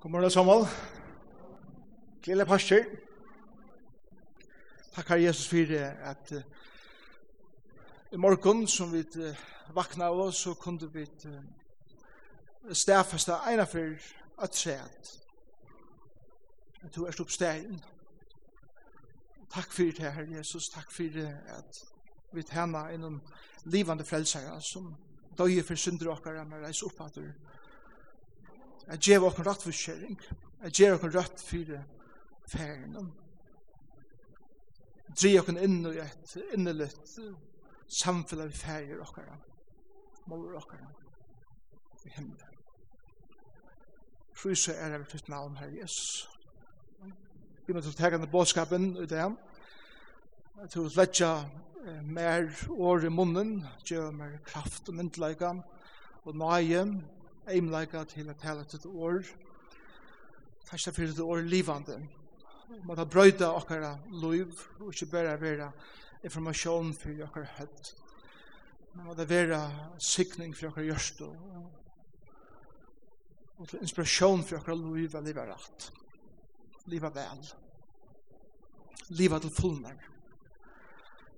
God morgen, Samuel. Glede pastor. Takk her Jesus for at uh, i morgen som vi uh, vakna av oss så kunne vi uh, stedfeste ene for at se at at du er oppstegen. Takk for det Herre Jesus, takk for det at vi tjener innom livande frelsere som døye for synder og akkurat med reise opp at du Jeg gjør åkken rett for kjøring. Jeg gjør åkken rett for ferien. Dri åkken inn i et innelitt samfunn av ferier åkker. Måler åkker. I himmelen. Prøys er det ditt navn, her, Jesus. Vi må ta denne bådskapen i det. Jeg tror at letja mer år i munnen, gjør mer kraft og myndleika og nøye, eimleika til at tala til år, fasta fyrir det år livande. Man har brøyda okkara liv, og ikkje berre vera informasjon fyrir okkara høtt. Man har vera sikning fyrir okkara gjørst, og til inspirasjon fyrir okkara liv og liva rett. Liva vel. Liva til fullnar.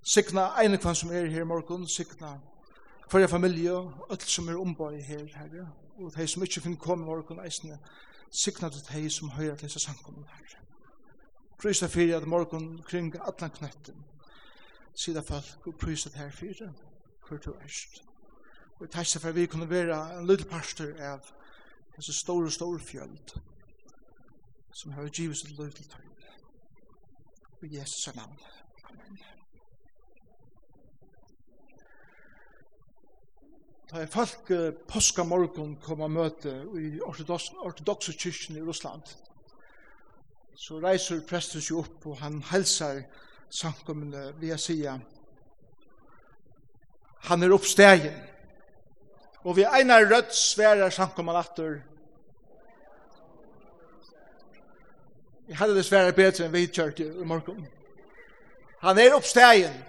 Sikna ene kvann som er her i morgon, sikna fyrir familie, alt som er omboi her, herre, og de som ikke finner komme vår kun eisene, sikna til de som høyre til disse samkomne her. Prysa fyrir at morgon kring atlan knøtten, sida folk, og prysa til her fyrir, hvor du erst. Og tæsja for vi kunne være en lille parster av disse store, store fjöld, som har givet sitt lov til tøy. Og Jesus er navn. Amen. Da er folk påska morgen kom og møte i ortodox, ortodoxe kyrkjen i Russland. Så reiser presten seg opp og han helsar samkommende vil jeg sige han er oppstegen. Og vi einar rødt sverar samkommende atter. Jeg hadde det sverar bedre enn vi kjørte i morgen. Han er oppstegen.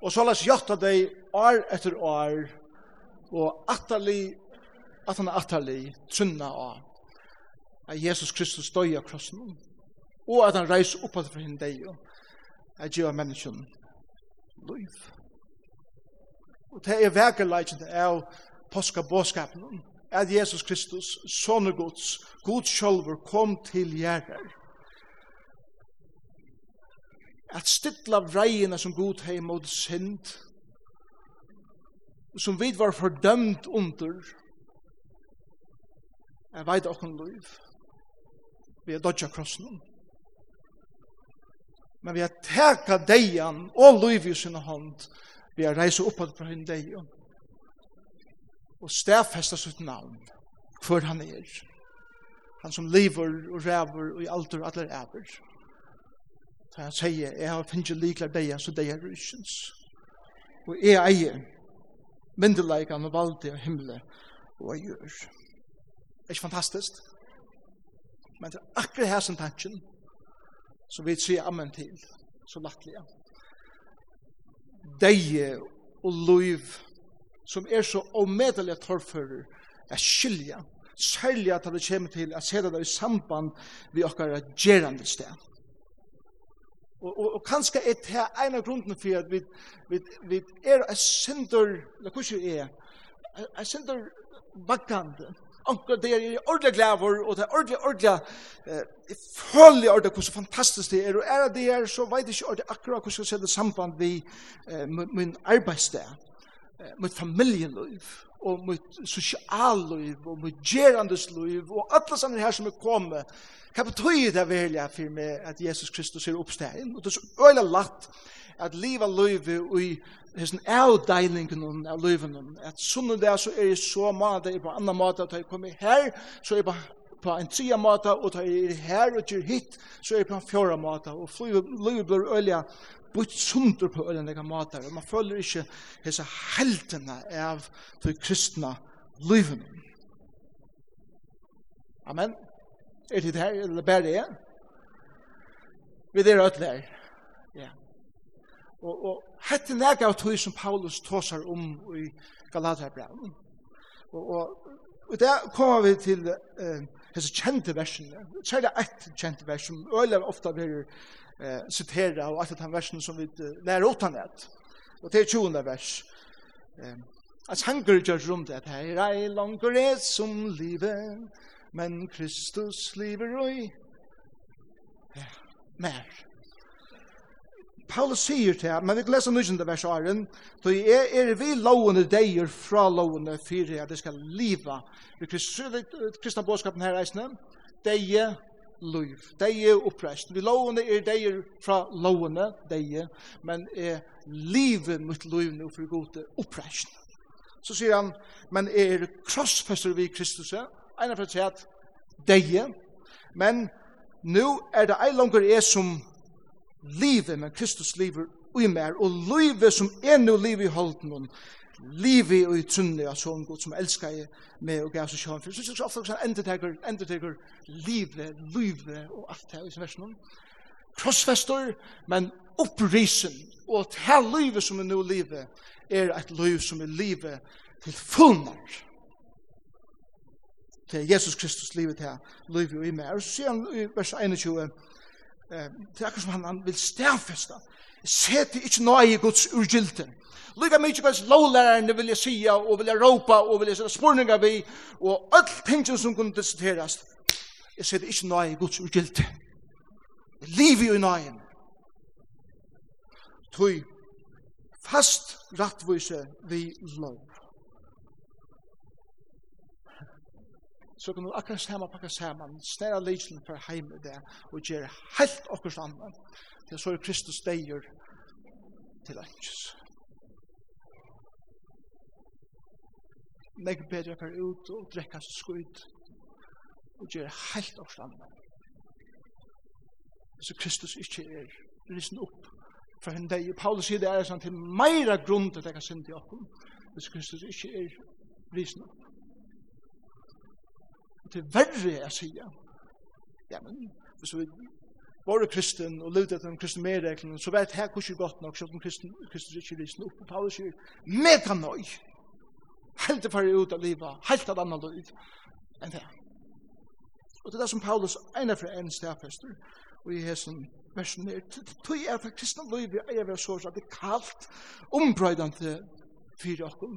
Og så las jotta dei år etter år, og atali at han atali trunna av, at Jesus Kristus døy av krossen, og at han reis opp at for henne deg, at gjør menneskjen liv. Og det er vekerleikjen av påska båskapen, at Jesus Kristus, sånne gods, god sjølver, kom til gjerrer, at stilla vreina som god hei mot synd, som vi var fordømt under, er veit okken liv, vi er dodja krossen. Men vi er teka deian og liv i sinne hånd, vi er reise oppad på hinn deian, og stedfesta sitt navn, hvor han er, han som lever og ræver og i alder og alder æver. Da han sier, jeg har finnet likler deg, så deg er rysens. Og jeg eier myndelagan og valde av himmelen og jeg gjør. Er ikke fantastisk? Men det er akkurat her som tanken som vi sier amen til, så lattelig. Deg og loiv som er så omedelig torrfører er skilja, særlig at det kommer til at se det i samband med okkar gjerande sted. Og, og, og kanskje er det en av grunden for at vi, vi, vi er en synder, eller hvordan er, det, en synder vakkende. Anker det er ordentlig glæver, og det er ordentlig, ordentlig, eh, jeg føler ordentlig hvordan fantastisk det er, og er det her så vet jeg ikke ordentlig akkurat hvordan jeg ser det samband med, eh, min arbeidssted, eh, mitt familieliv og mitt sosialliv, og mitt gerandesliv, og alle sammen her som er kommet, hva betyr det velja for meg at Jesus Kristus er oppstegen? Og det er så øyla latt at liva løyve og i hessen avdeilingen av løyven, at sånn og det så er jeg så måte, er på annan mat at jeg kommer her, så er jeg på en tria mat og da er her og gjør hit, så er det på en fjora mat og løyve blir øyla bytt sundur på øyne lega matar, og man føler ikke hese heltene av de kristna liven. Amen. Er det her, eller bare det? Vi er øyne her. Ja. Og, og hette nega av tog som Paulus tåsar om i Galaterbrevet. Og, og, og der kommer vi til uh, hese kjente versene, Særlig ett kjente vers som øyler ofta blir eh, citera og alt den versen som vi uh, lærer åt han et. Og det er 20. vers. Eh, at sanger gjør rom at her. Ei langer er som livet, men Kristus lever oi. Ja, mer. Paulus sier til ham, men vi kan lese nysgjende vers åren, så er, er vi lovende deier fra lovende fire, at det skal liva. Vi kristna kristne bådskapen her reisende, deie, liv. De er oppreist. Vi lovene er de er fra lovene, de er, men er livet mot liv nå for god oppreist. Så sier han, men er krossfester vi Kristus, en av det at de er, men nå er det ei langer er som livet, men Kristus lever i mer, og livet som er nå livet i holden, livi og i trunni av sånn god som elskar jeg med og gav seg sjån for. Så synes jeg ofte også han enderteker, enderteker livet, livet og alt det her i sin versen. Krossfester, men opprisen og det her livet som er nu livet er et liv som er livet til fullmar. Til Jesus Kristus livet til livet og i meg. Og så sier han i vers 21, eh, det er akkur som han, han vil stedfeste, seti ikkje nøye Guds urgilte. Lika mykje best lovlærerne vilja sia og vilja råpa og vilja sætta spurninga vi og all tingsen som kunne diskuterast jeg seti ikkje nøye Guds urgilte. Liv i nøyen. Tui, fast rattvise vi lov. så kan du akkurat sama pakka saman, snæra leisen for heim i det, og gjer helt okkur saman til så er Kristus deier til enkjøs. Legg bedre per ut og drekka seg skuid og gjør heilt avstand. Så Kristus ikke er risen opp for henne deg. Paulus sier det er sånn til meira grunn til at jeg kan synd i åkken hvis Kristus ikke er risen opp. Og til verre jeg sier, ja, men hvis vi var kristen og levde etter en kristen medreglene, så vet jeg hvordan godt nok, selv om kristen, kristen ikke risen opp. Paulus sier, mega nøy! Helt det færre ut av livet, helt av annet liv enn det. Og det er det som Paulus ene fra en stedfester, og i hesen versen er, tog er fra kristne liv, jeg er så radikalt ombrøydende fyrir okkur,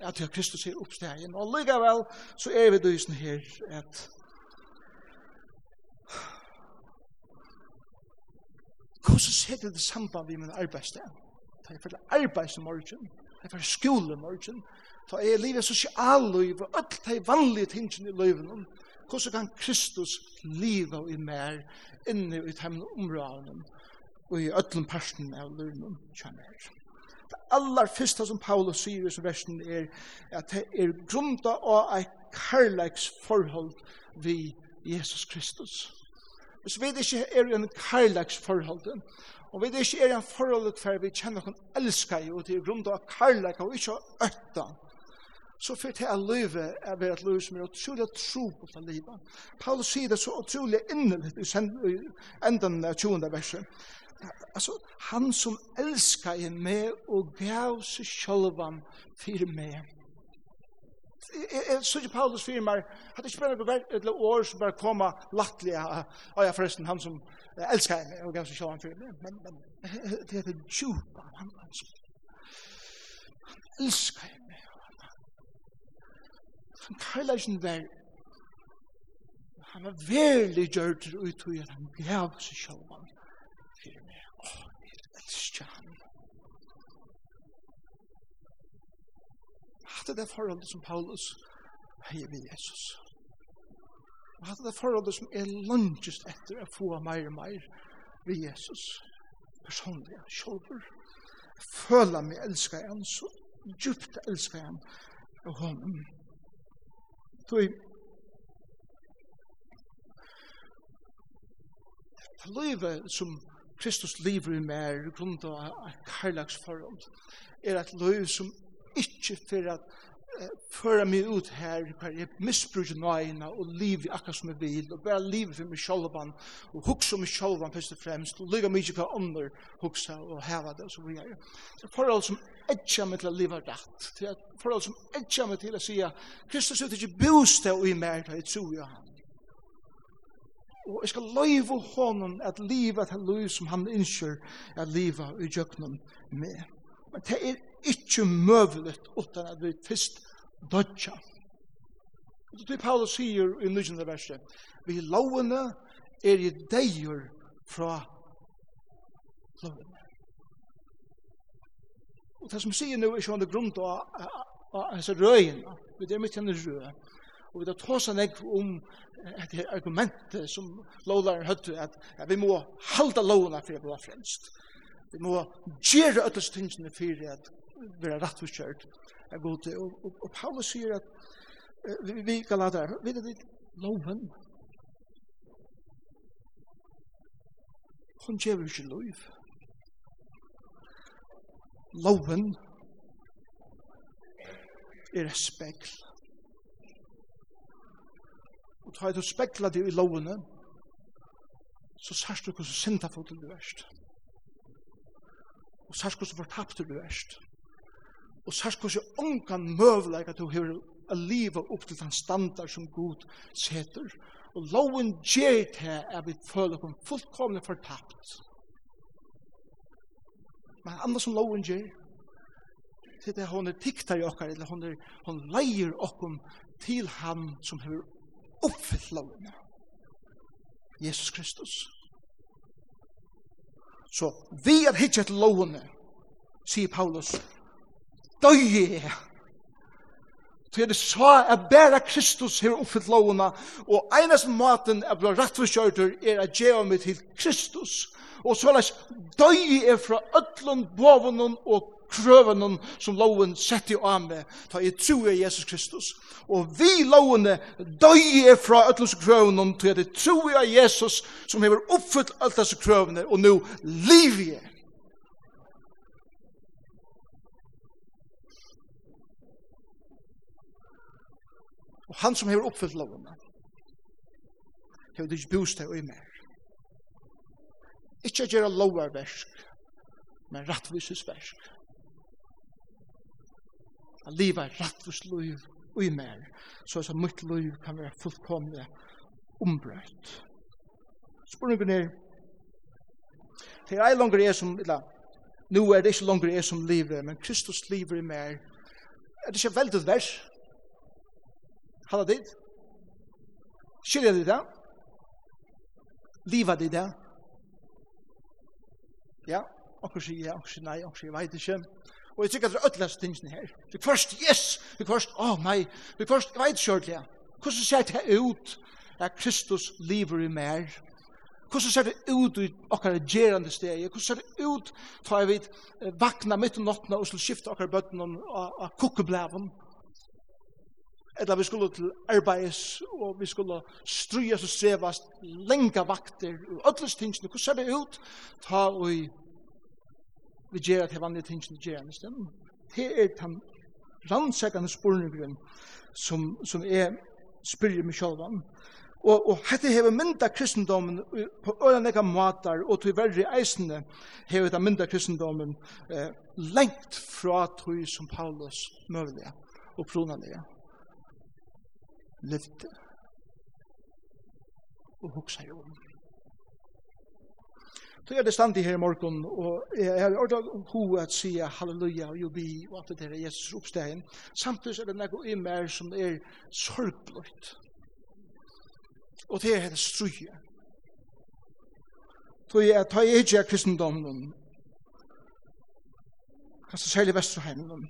at jeg Kristus er oppstegen, og likevel så er vi dysen her at Hvordan setter det samband vi min arbeidssted? Da jeg fyrir arbeids i morgen, da jeg fyrir skole i morgen, da jeg livet sosialliv og alt de vanlige tingene i løyven, hvordan kan Kristus liva i mer inne i temmene områdene og i ødelen parten av løyven kommer. Det aller første som Paulus sier i versen er at det er grunda av et karlags forhold vi Jesus Kristus. Hvis vi ikke er i en karlagsforhold, og vi ikke er i en forhold for vi kjenner noen elsker jo til grunn av karlag og ikke øtta, så fyrir til at løyve er ved et løyve som er utrolig tro på det livet. Paulus sier det så utrolig innelig i enden av 20. verset. Altså, han som elsker meg og gav seg sjølvan for meg. Jeg synes ikke Paulus fyrir meg, hadde ikke bare vært et år som bare koma lattelig av jeg forresten, han som elskar henne, og ganske sjå han fyrir meg, men, men det er det djupa, han, han, han elskar henne, han kallar ikke vær, han er veldig gjørt ut og at han gav seg sjå han fyrir meg, åh, jeg elskar han, at det er forholdet som Paulus heier ved Jesus. Og at det er forholdet som er langtest etter å få mer og mer ved Jesus. Personlig, sjolver. Føler meg elsker han, så djupt elsker han og honom. Så livet som Kristus lever i mer grunn av et karlagsforhold er et liv som ikke for at eh, føra meg ut her, hver jeg misbruker nøyene og liv akkurat som jeg vil, og bare liv for meg sjolvan, og hukse meg sjolvan først og fremst, og lykke meg ikke hva ånder hukse og heva det, og så videre. så er forhold som etja meg til å liva rett, det er forhold som etja meg til å sige, Kristus er ikke bostad og i mer, det er tro i han. Og jeg skal løyve honom at livet er liv som han innskjør at livet er i jøknum med. Men det er ikke møvelig utan at vi først dødja. Og Det er Paulus sier i 19. verset. Vi lovene er i deier fra lovene. Og det som sier nu er sånn det grunn av hans røyene. Vi er mitt henne røy. Og vi tar tåsa nek om et argument som lovlaren høyde at, vi må halda lovene for å bli fremst. Vi må gjøre øtelstingene for at vera og kjørt er god til. Og, og, og Paulus sier at uh, vi vi kan lade det, vi er kan loven. Hun gjør ikke lov. Loven er et spekl. Og tar du spekla det i lovene, så sørst du hvordan synda får til det verst. Og sørst hvordan fortapt du erst. Og Og sørst hvordan jo ongan møvleik at du hever a liva upp til den standard som Gud seter. Og loven gjer til at vi føler oss fullkomne fortapt. Men andre som loven gjer, til det hun er tiktar i okkar, eller hon, er, hun leier okkom til han som hever oppfyllt loven. Jesus Kristus. Så vi er hittet lovene, sier Paulus, døye er. Så er det så at bare Kristus her oppfylt lovene, og eneste måten er blant rettforskjørter er at gjøre meg til Kristus. Og så er døye er fra ødlund, bovenen og krøvenen som loven setter av meg, ta i tro i Jesus Kristus. Og vi lovene døye er fra øtlens krøvenen, ta i tro i Jesus som har oppfylt alt disse krøvene, og nå liv i er. Og han som hever oppfyllt loven, hever du ikke bostad og i mer. Ikke gjøre lovarversk, men rattvisesversk. At livet er rattvis liv og i mer, så at mitt liv kan være fullkomlig ombrøtt. Spørningen er, det er ei langer jeg som, eller, nu er det ikke langer jeg som lever, men Kristus lever i mer. Er det ikke veldig vers? Halla dit. Skilja dit det? Liva dit det? Ja, okkur sier ja, okkur sier nei, okkur sier veit ikke. Og jeg tykker at det er ødeles tingene her. Det først, yes! Det først, åh oh, nei! Det først, jeg vet ikke ordentlig. Hvordan ser det ut at Kristus lever i mer? Hvordan ser det ut i okkar gerande steg? Hvordan ser det ut for jeg vet vakna mitt om nattene og skal skifte okkar bøtten av kukkeblæven? eller vi skulle til arbeids, og vi skulle stryes og sevast, lenga vakter, og ødles tingene, hvordan ser det ut? Ta og vi gjør at vanlige tingene gjør i stedet. Det er den rannsekkende spurningren som, som er spyrir meg sjálv Og, og hette hever mynda kristendomen på øyne eka matar, og til verri eisende hever hette mynda kristendomen eh, lengt fra tog som Paulus møvlige og pronalige levde og hugsa jo om. Så er det standig her i morgen, og jeg har ordet ho at sige halleluja og jubi og alt det her Jesus oppstegen. Samtidig er det noe i mer som er sorgbløyt. Og det er det struje. Så jeg tar jeg ikke av kristendommen, kanskje særlig Vesterheimen,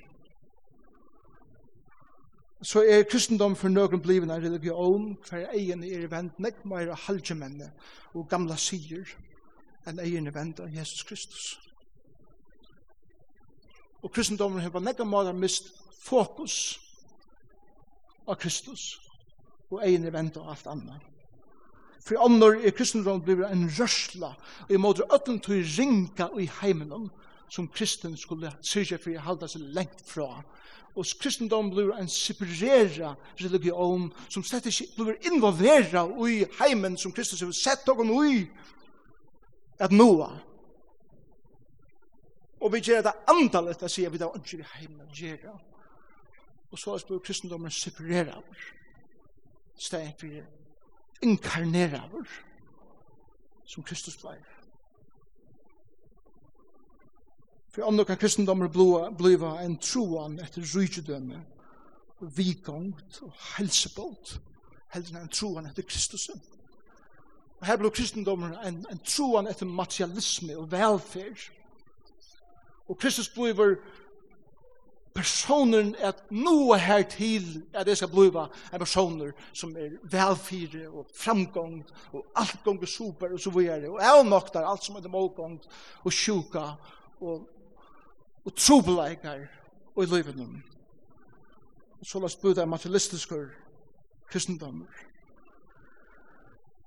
så er kristendom for noen bliven en religion, for egen er vent nekk mer halgemenne og gamla sier enn egen er vent av Jesus Kristus. Og kristendommen har på nekka mist fokus av Kristus og egen er vent av alt annet. For andre er kristendommen blivet en rørsla og i måte øtten til ringa i heimenom som kristen skulle syrja for å halda seg lengt fra. Og kristendom blir en separera religion som slett ikke blir involvera i heimen som Kristus har sett noen i at noa. Og vi gjør det andalet å si at vi da ønsker i heimen å gjøre. Og så blir kristendommen separera over. Stedet for inkarnera over som Kristus blir For om noen kristendommer bliva en troan etter rydgjødømme, vikongt og helsebolt, heller en troan etter Kristusen. Og her blir kristendommer en, en troan etter materialisme og velferd. Og Kristus bliver personen at noe her til at det skal bliva en personer som er velfyre og framgångt og alt gonger super og så videre og avnoktar alt som er målgångt og sjuka og og trobeleikar og i livet Og så lest bud av materialistiskur kristendommer.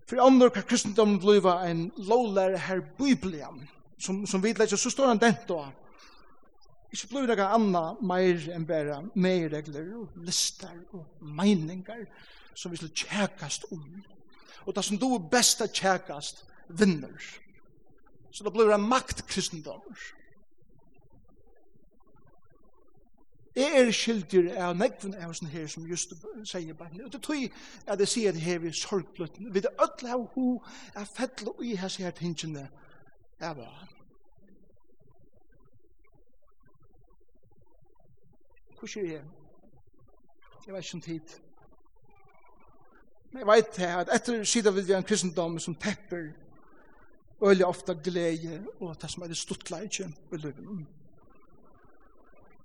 For andre kan kristendommen bliva en lovlære her biblian, som, som vi leser så står han dent da. Ikke bliva noe anna meir enn bare meiregler og lister og meiningar som vi skal tjekast om. Og det som du er best at tjekast vinner. Så det blir en makt kristendommer. Jeg er skyldig av nekven av sånne her som just sier bare Og Det tror jeg at jeg sier det her vi sorgbløtten. Vi det ødel av ho er fettel og i hans her tingene av han. Hvor er jeg? Jeg vet ikke om tid. Men jeg vet her at etter sida vil vi en kristendom som tepper øyelig ofte glede og det som er det stuttleikje i løven.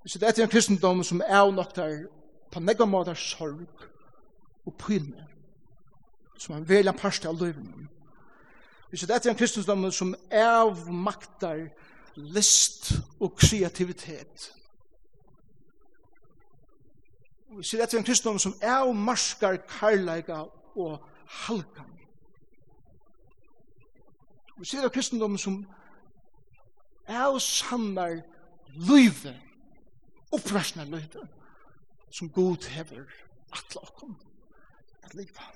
Så det er en kristendom som er nok der på negva måter sorg og pynne som er veldig parst av løyvene. Så det er en kristendom som er maktar list og kreativitet. Så det er en kristendom som er marskar karlæga og halkan. Så det er det kristendom som er sannar løyvene opprørsne løyde som god hever atle okkom at liva.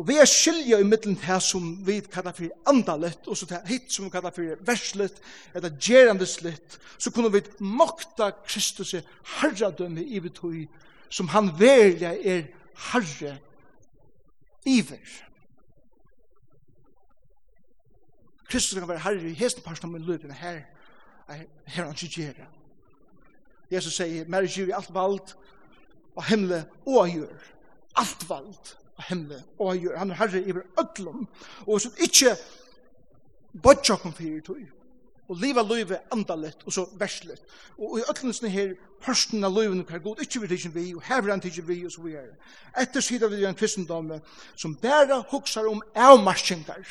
Og vi er skilja i middelen her som vi kallar for andalett, og så til hitt som vi kallar for verslet, eller gerandeslett, så kunne vi mokta Kristus herradømme i betoi, som han velja er herre iver. Kristus kan være herre i hesten parten av min løyden her, her han ikke gjerra. Jesus sier, mer gjør i alt vald og himle og gjør. Alt vald og himle og gjør. Han er herre i ødlom, og så ikke bodjokken fyrir tog, og liva løyve andalet og så verslet. Og i øtlensene her, hørsten av løyven hver god, ikke vi tidsen vi, og hever han tidsen vi, og så vi er. Etter sida vi en kristendomme som bare huksar om avmarskjengar.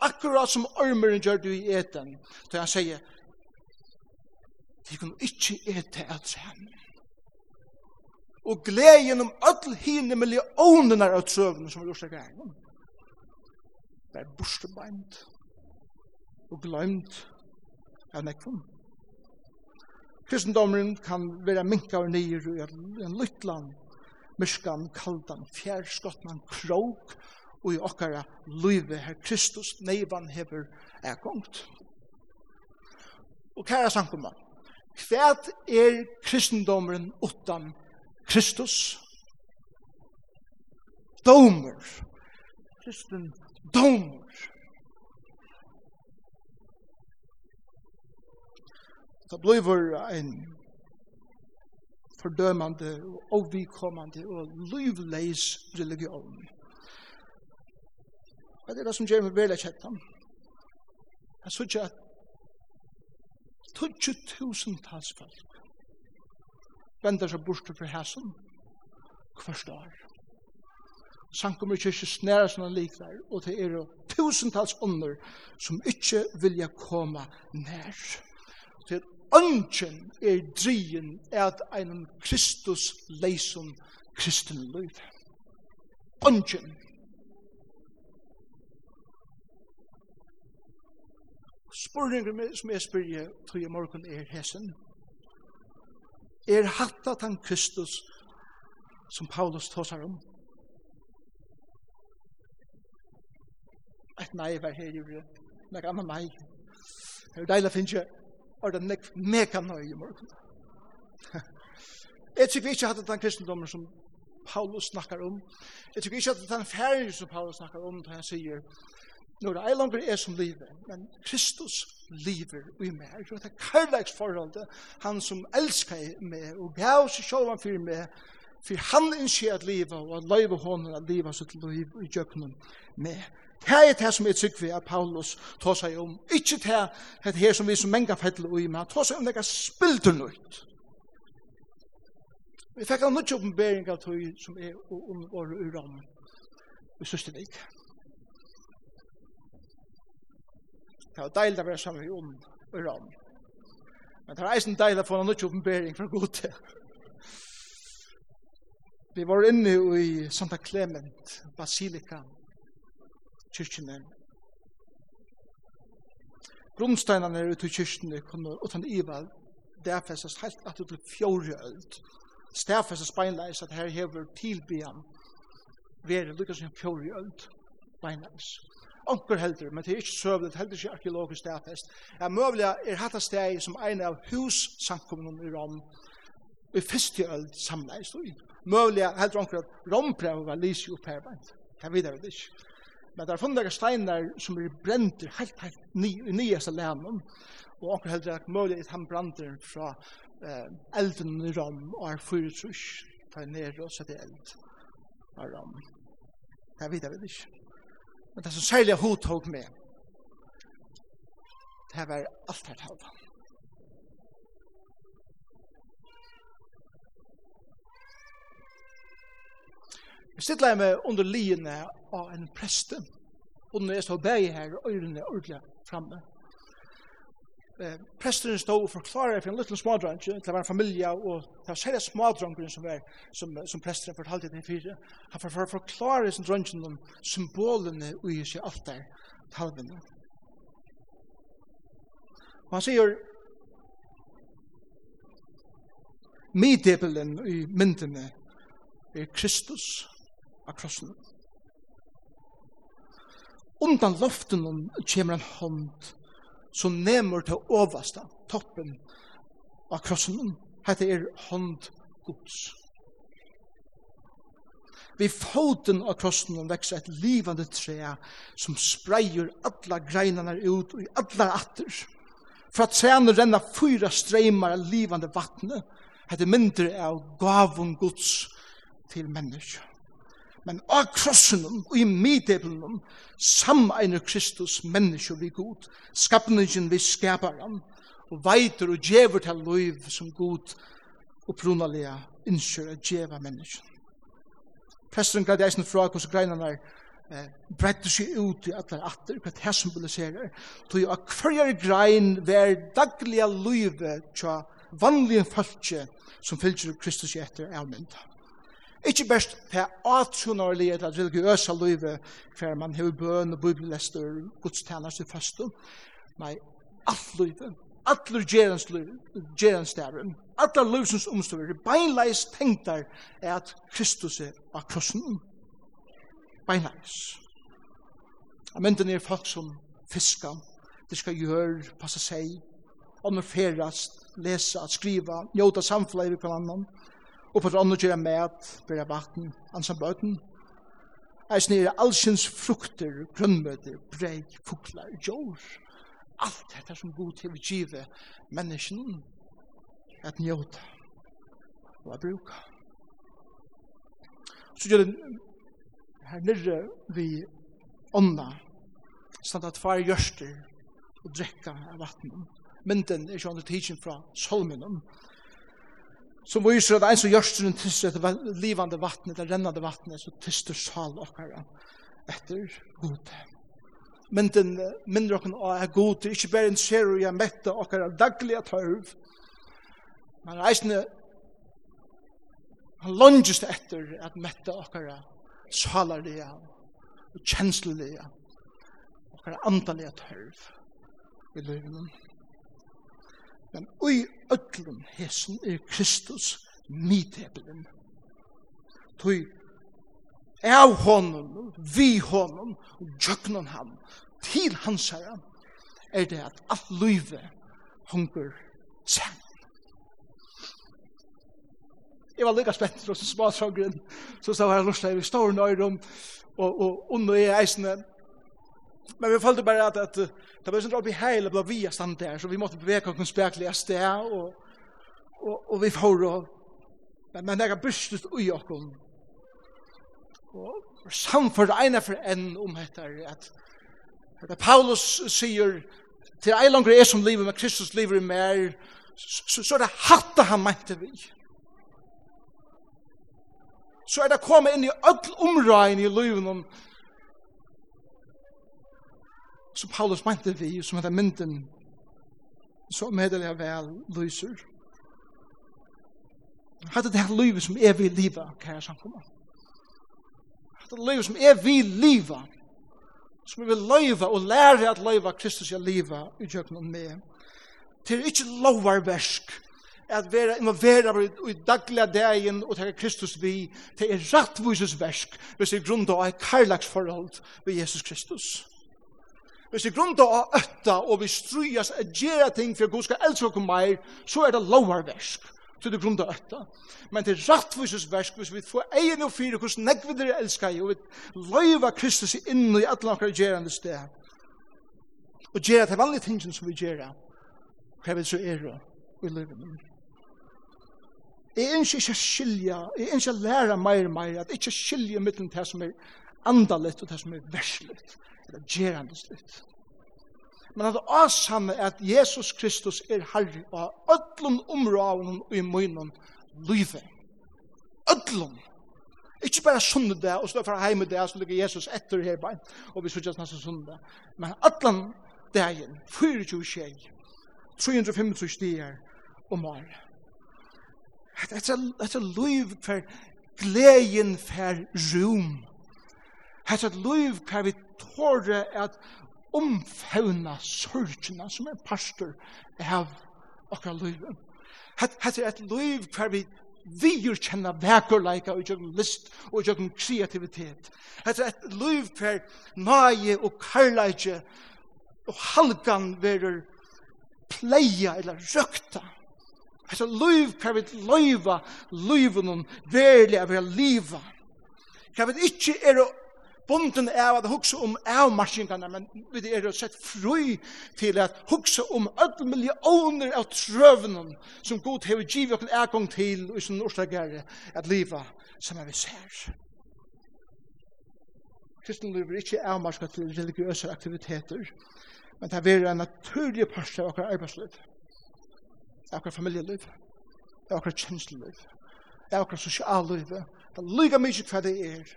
akkurat som ormeren gjør du i eten, til han sier, De kunne ikke ete av trenen. Og gleden om alle hine millioner av trøvene som var gjort seg greien. Det er borstebeint og glemt av nekvom. Kristendommen kan være minka og nyer i en lytland, myrskan, kaldan, fjærskottman, krok, og i okkara løyve her Kristus neivan hever er gongt. Og kæra sankumma, Hvat er kristendomen utan Kristus? Domer. Kristen domer. Det blir en fordømande og ovikommande og livleis religion. Og det er det som gjør meg veldig kjent. Jeg synes ikke at Tutsi tusen tals folk. Vendar seg bort fra hæsum Hverst år. Sankum er kyrkje snæra sånne likvær, og det er tusentals ånder som ikke vilja koma nær. til er ønsken er drien at en Kristus leisum kristen liv. Ønsken spurningen som jeg spyrir tog i morgen er hesen. Er hatta tan Kristus som Paulus tåsar om? Et nei var her gjorde, nek anna nei. Det er deilig finnes jeg, er det nek mega nøy i morgen. Jeg tykker ikke hatta tan kristendommen som Paulus snakkar om. Jeg tykker ikke hatta tan færger som Paulus snakkar om, da han sier, Nå er jeg langer er som livet, men Kristus lever i meg. Det er kærleiksforholdet, han som elskar meg og gav seg sjåvan for meg, for han innskjer at livet og at løyve hånden at livet sitt liv i djøkkenen med. Det er det som er trygg ved at Paulus tar seg om. Ikke det er det som vi som menga fettler i, men han tar seg om det er spilder nøyt. Vi fikk en nødt oppenbering av tog som er under våre urammen. Vi synes det ikke. Det var deilig å være sammen med Jon og Ram. Men det var eisen deilig å få noen nødt oppenbering fra god til. Vi var inne i Santa Clement, Basilika, kyrkjene. Grunnsteinene er ute i kyrkjene kunne utan ival derfestes helt at det til fjore øld. Stærfestes beinleis at her hever tilbyan være lukka som fjore øld beinleis onker heldur, men det er ikke søvlet, heldur ikke arkeologisk statest. Ja, møvelig er hatt steg som en av hussamkommunen i Rom, i første øl samla i stod. Møvelig heldur onker at Rombrevet var lysi oppherbeint. Jeg vet det ikke. Men det er funnet steiner som er brent helt, helt ny, i nyeste lennom, og onker heldur at møvelig er han brander fra eh, elden i Rom og er fyrirtrus, tar ned og setter eld av Rom. Jeg vet det ikke. Men det som særlig hun tog med, det var alt her tavla. Jeg sitter meg under liene av en preste, og når jeg står bæg her, øyrene ordentlig framme eh, presteren stod og forklarer for en liten smådrang til det var en familie, og det var særlig smådrangeren som, er, som, som presteren fortalte den fire. Han får for, forklare sin drangen om symbolene i seg alt der, talvene. Og han sier, middebelen i myndene er Kristus av krossen. Undan loften kommer en hånd som nemur til oversta toppen av krossen. Hette er hånd gods. Vi foten av krossen vekser et livande tre som spreier alla greinene ut og i alla atter. For at trene renner fyra streimar av livande vattnet. Hette mindre av gavun gods til mennesker men av krossen og i middelen samegner Kristus menneske vi god, skapningen vi skaper han, og veiter og djever til liv som god og pronalega innsjører djeva menneske. Presten gav det eisen fra hos greinene er eh, bretter seg ut i alle atter, hva det symboliserer, tog av hver grein vær daglige livet tja vanlige falskje som fylgjer Kristus i etter avmynda. Ikke best til atronarlige eller religiøse livet, hver man har bøn og bibelester, godstjeneste og faste. Nei, alt livet, alle gjerensdæren, alle livsens omstøver, beinleis tenktar er at Kristus er av krossen. Beinleis. Jeg mynden er folk som fiskar, de skal gjøre, passe seg, omferast, lesa, skriva, njóta samfélagi i hverandre, og på dronne gjøre mat, bære vatten, ansan bøten. Eisen er allsins frukter, grønnmøter, brei, fuglar, jord. Alt dette som god til å give menneskene at njóta og at bruka. Så gjør det her nirre vi ånda, stand at far gjørster og drekka av vatten. Mynden er ikke under tidsen fra solmenon, som viser at en som gjør sin tyster etter livande vattnet, etter rennande vattnet, så tyster sal okkara etter god. Men den minner okken av er god, ikke bare en ser og jeg mette okkara daglige tørv, men reisende han longes etter at mette okkara salarlige og kjenslelige okkara andalige tørv i livet. Men ui öllum hesen er Kristus midhebelen. Tui av honom, vi honom, og jöknon ham, til hans herra, er det at alt løyve hunger sen. Jeg var lykka spett fra smadsongren, så stod her lusta i vi står nøyrum, og, og under i eisene, Men vi følte bare at, at, det var sånn at vi heile ble via stand der, så vi måtte bevege oss spekelig av sted, og, og, og vi får og, men, men det er bystet ui okken. Og samført ene for enn om dette, at, at Paulus sier, til ei langer er som livet, men Kristus livet er mer, så, så er det hatta han mente vi. Så er det kommet inn i öll omrøyene i livet om, som Paulus mente vi, som heter mynden, så meddeler jeg vel lyser. Hatt det her livet som er vi livet, kære samkommer. Hatt det livet som er vi livet, som vi vil og lære at løyva Kristus er livet i kjøkkenen med. Det er ikke lovarversk at vera involvera i dagliga dagen og tega Kristus vi, det er rattvises versk, hvis det er grunn av et karlagsforhold ved Jesus Kristus. Hvis vi grunda av øtta og vi strujas a gjerra ting for Gud skal elska okkur meir, så er det lovarversk. Så det grunda av øtta. Men det er rattvisus versk hvis vi får egen og fyrir hos negvi dere elska i og vi loiva Kristus inn i atlan okkar gjerande sted. Og gjerra til vanlige ting som vi gjerra. Hva vil så er det? Vi lever med. Jeg ønsker ikke å skilja, jeg ønsker å læra meir meir, at ikke skilja mittlen det som er andalet og det som er verslet til at gjerande slutt. Men at åsamme er at Jesus Kristus er herre og har öllum områden og i munnen lyve. Öllum. Ikke bare sunne det, og stå fra heim det så ligger Jesus etter her bare, og vi sørger nesten sunne det. Men öllum dagen, 24 tjej, 325 stier om året. Det er liv for gleden for rom Hett et liv hver vi tåre at omfevna sorgina som er pastor av okra liv. Hett er et liv hver vi vier kjenna vekerleika og jøkken list og jøkken kreativitet. Hett er et liv hver nage og karleike og halgan verer pleia eller røkta. Hett er liv hver vi loiva loiva loiva loiva loiva loiva loiva loiva loiva bunden er at hugsa om avmarskingarna, men vi er jo sett fri til at hugsa om öll millioner av trøvnen som god hever givet okken ergong til og sin orsakare at liva som er vi ser. Kristen liv er ikke avmarska til religiøse aktiviteter, men det er en naturlig parst av okkar arbeidsliv, av okkar familieliv, av okkar kjensleliv, av okkar sosialliv, det er lika mykje hva det er,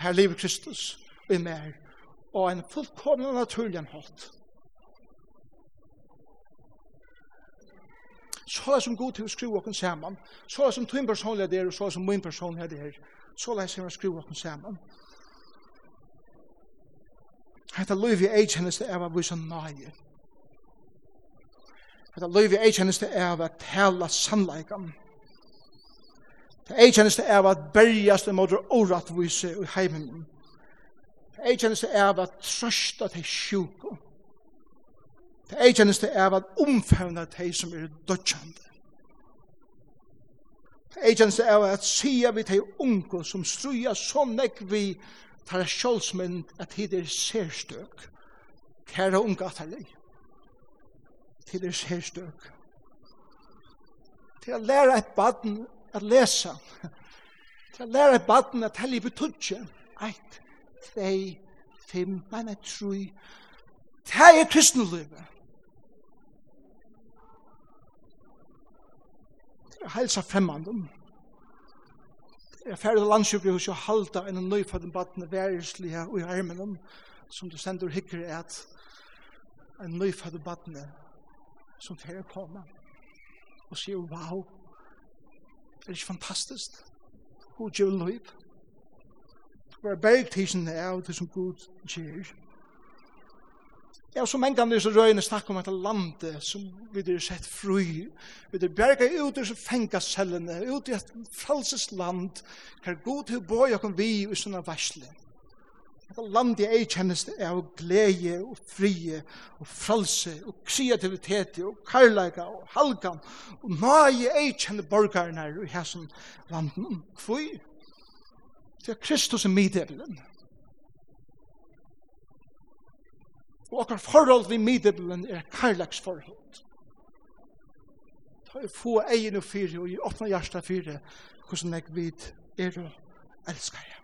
Her lever Kristus i mer, og en fullkomna naturlig en hatt. Så er det som god til å skrive åkken sammen, så er det som tvinn personlig er der, og så er det som min person er der, så er det som å skrive åkken sammen. Hetta løyvi eit hennes det er av vise nøye. Hetta løyvi eit hennes det er av at tala sannleikan. Det er kjennes det av at bergjast i måte åratvise i heimen. Det er kjennes det av at trøsta til sjuko. Det er kjennes det av at omfevna til som er dødjande. Det er kjennes det av at sia vi til unge som struja så nek vi tar sjålsmynd at hid er sérstøk. Kæra unge at herlig. Hid er sérstøk. Til å lære et baden at lesa. Til å lære et baden at helge betudje. Eit, tvei, fem, nei, nei, trui. Det er kristenlivet. Det er helsa fremmandum. Det er ferdig landsjukri hos jo halda en nøyfødden baden værislige og i armenum som du sender hikker er at en nøyfødden baden som fyrir koma og sier wow, Det er ikke fantastisk. God gjør løyp? Det er berg tisen av det som Gud gjør. Ja, så mange ganger disse røyene snakker om et land som vi har sett fri. Vi har berget ut i fengasellene, ut i et frelses land, hver god har bøy og vi i sånne versling. Dette landet jeg kjennes det er glede og frie og frelse og kreativitet og karlaga og halgan. Og nøye jeg kjenner her i hæsson landen. Hvor? Det er Kristus i middelen. Og akkar forhold vi middelen er karlags forhold. Ta er få egin og fyri og i åpna hjärsta fyri hvordan jeg vid er og elskar jeg.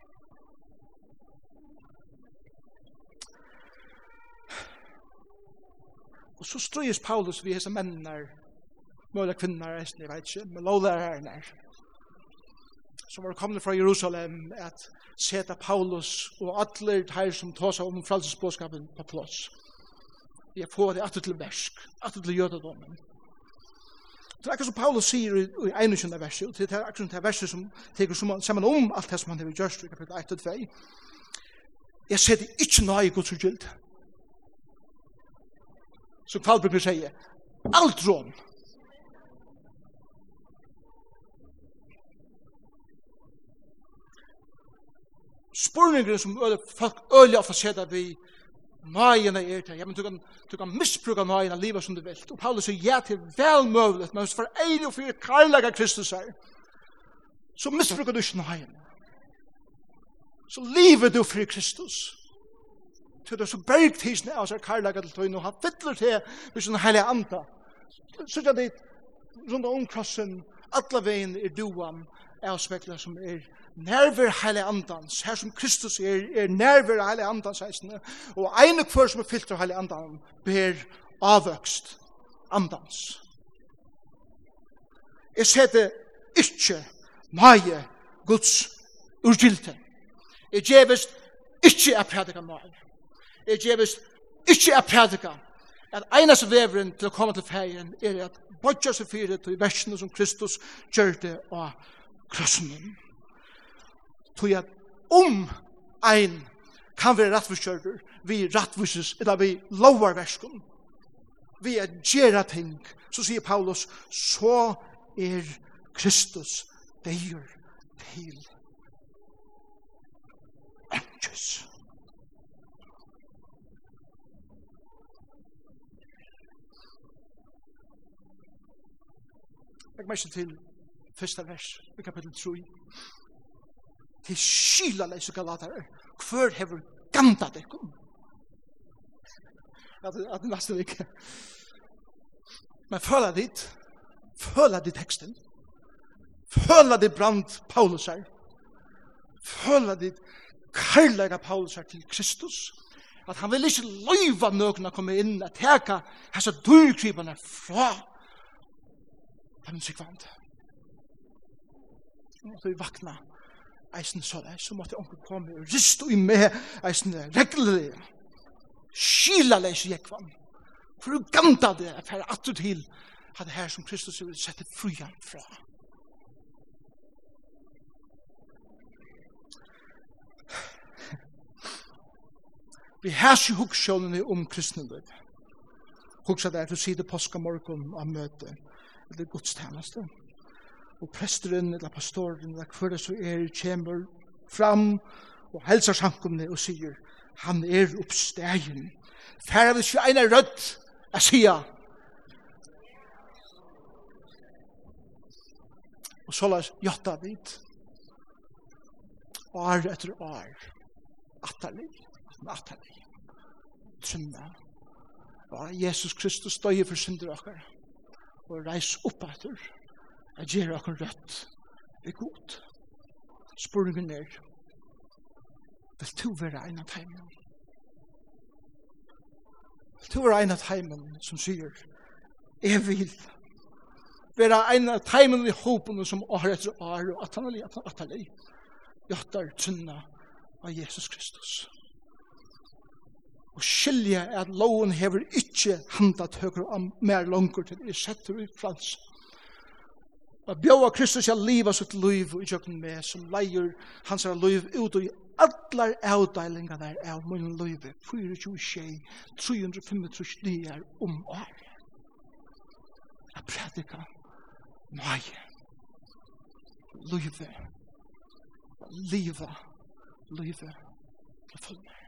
Og så strøyes Paulus vi hese mennar, møyla kvinner, jeg vet ikke, med lovlærer her nær, som var kommet fra Jerusalem, at seta Paulus og alle her som tås om frelsesbåskapen på plås. Jeg får det atter til versk, atter til jødedommen. Det er akkurat som Paulus sier i 21. verset, og det er akkurat det verset som teker sammen om alt det som han har gjørst i kapitel 1 og 2. Jeg ser det ikke nøye gods og gyldet som Kvalbjørn sier, alt rån. Spurningen som øle, folk øle ofte sier det vi nøyene er til. Ja, men du kan, du kan misbruke nøyene livet som du vil. Og Paulus sier ja til vel mulig, men for en og fire karlaga Kristus her, så misbruker du ikke nøyene. Så livet du fyrir Kristus til det så bergt hisne av seg karlaga til tøyne, og han fytler til hvis han heilig anta. Så jeg dit, rundt om krossen, alla veien er duan, er avspekla som er nerver heilig andans, her som Kristus er, er nerver heilig andans heisne, og ene kvar som er fyllt av heilig andan, ber avvøkst andans. Jeg ser det ikke nøye Guds urgilte. Jeg gjevest ikke er prædika nøye er gjevist ikkje er prædika, at einas veveren til å komme til feien er at bodja seg fyrir til versene som Kristus gjør det av krossen. Tog at om ein kan være rettforskjørter, vi rettvises, eller vi lovar verskum, vi er gjerra ting, så sier Paulus, så er Kristus deir til enkjøs. Legg meg til første vers i kapittel 3. Til skyla leis og galater, hver hever ganta dekkum. At det nesten ikke. Men føla dit, føla dit teksten, føla dit brand Paulus her, føla dit kærlega Paulus her til Kristus, at han vil ikke løyva nøkna komme inn at teka hessa dyrkrybene fra Det er min sykvand. Nå måtte vi vakna eisen så det, så måtte onkel komme og rist og i med eisen reglelig. Skila leis i ekvann. For du ganta det, for at du til hadde her som Kristus vil sette frujan fra. Vi hæs jo hugskjånene om kristne liv. kristnendet. er til å si det påskamorgon av møtet eller gudstjeneste. Og presteren, eller pastoren, eller hver det så er, kommer fram og helsar samkomne og sier, han er oppstegen. Færre vil ikke ene rødt, jeg sier. Og så la oss gjøtta dit. År etter år. Atterlig, atterlig. Trynne. Og Jesus Kristus døy for synder okkar og reis opp etter at gjøre akkur rødt er god. spurningen er, vil du være en av heimen? Vil du være en av heimen som sier, jeg vil være en av heimen i håpene som år etter år og at han er livet at atanalig, atanalig, jattar tunna av Jesus Kristus og skilje at loven hever ikkje handat høyre om mer langer til er setter ut frans. Og bjóa Kristus jeg liva sitt liv i jøkken med som leier hans er liv ut og i allar avdeilingar der av munnen liv 24 tjei nyer om år. Jeg predika nøye livet livet livet til fullmer.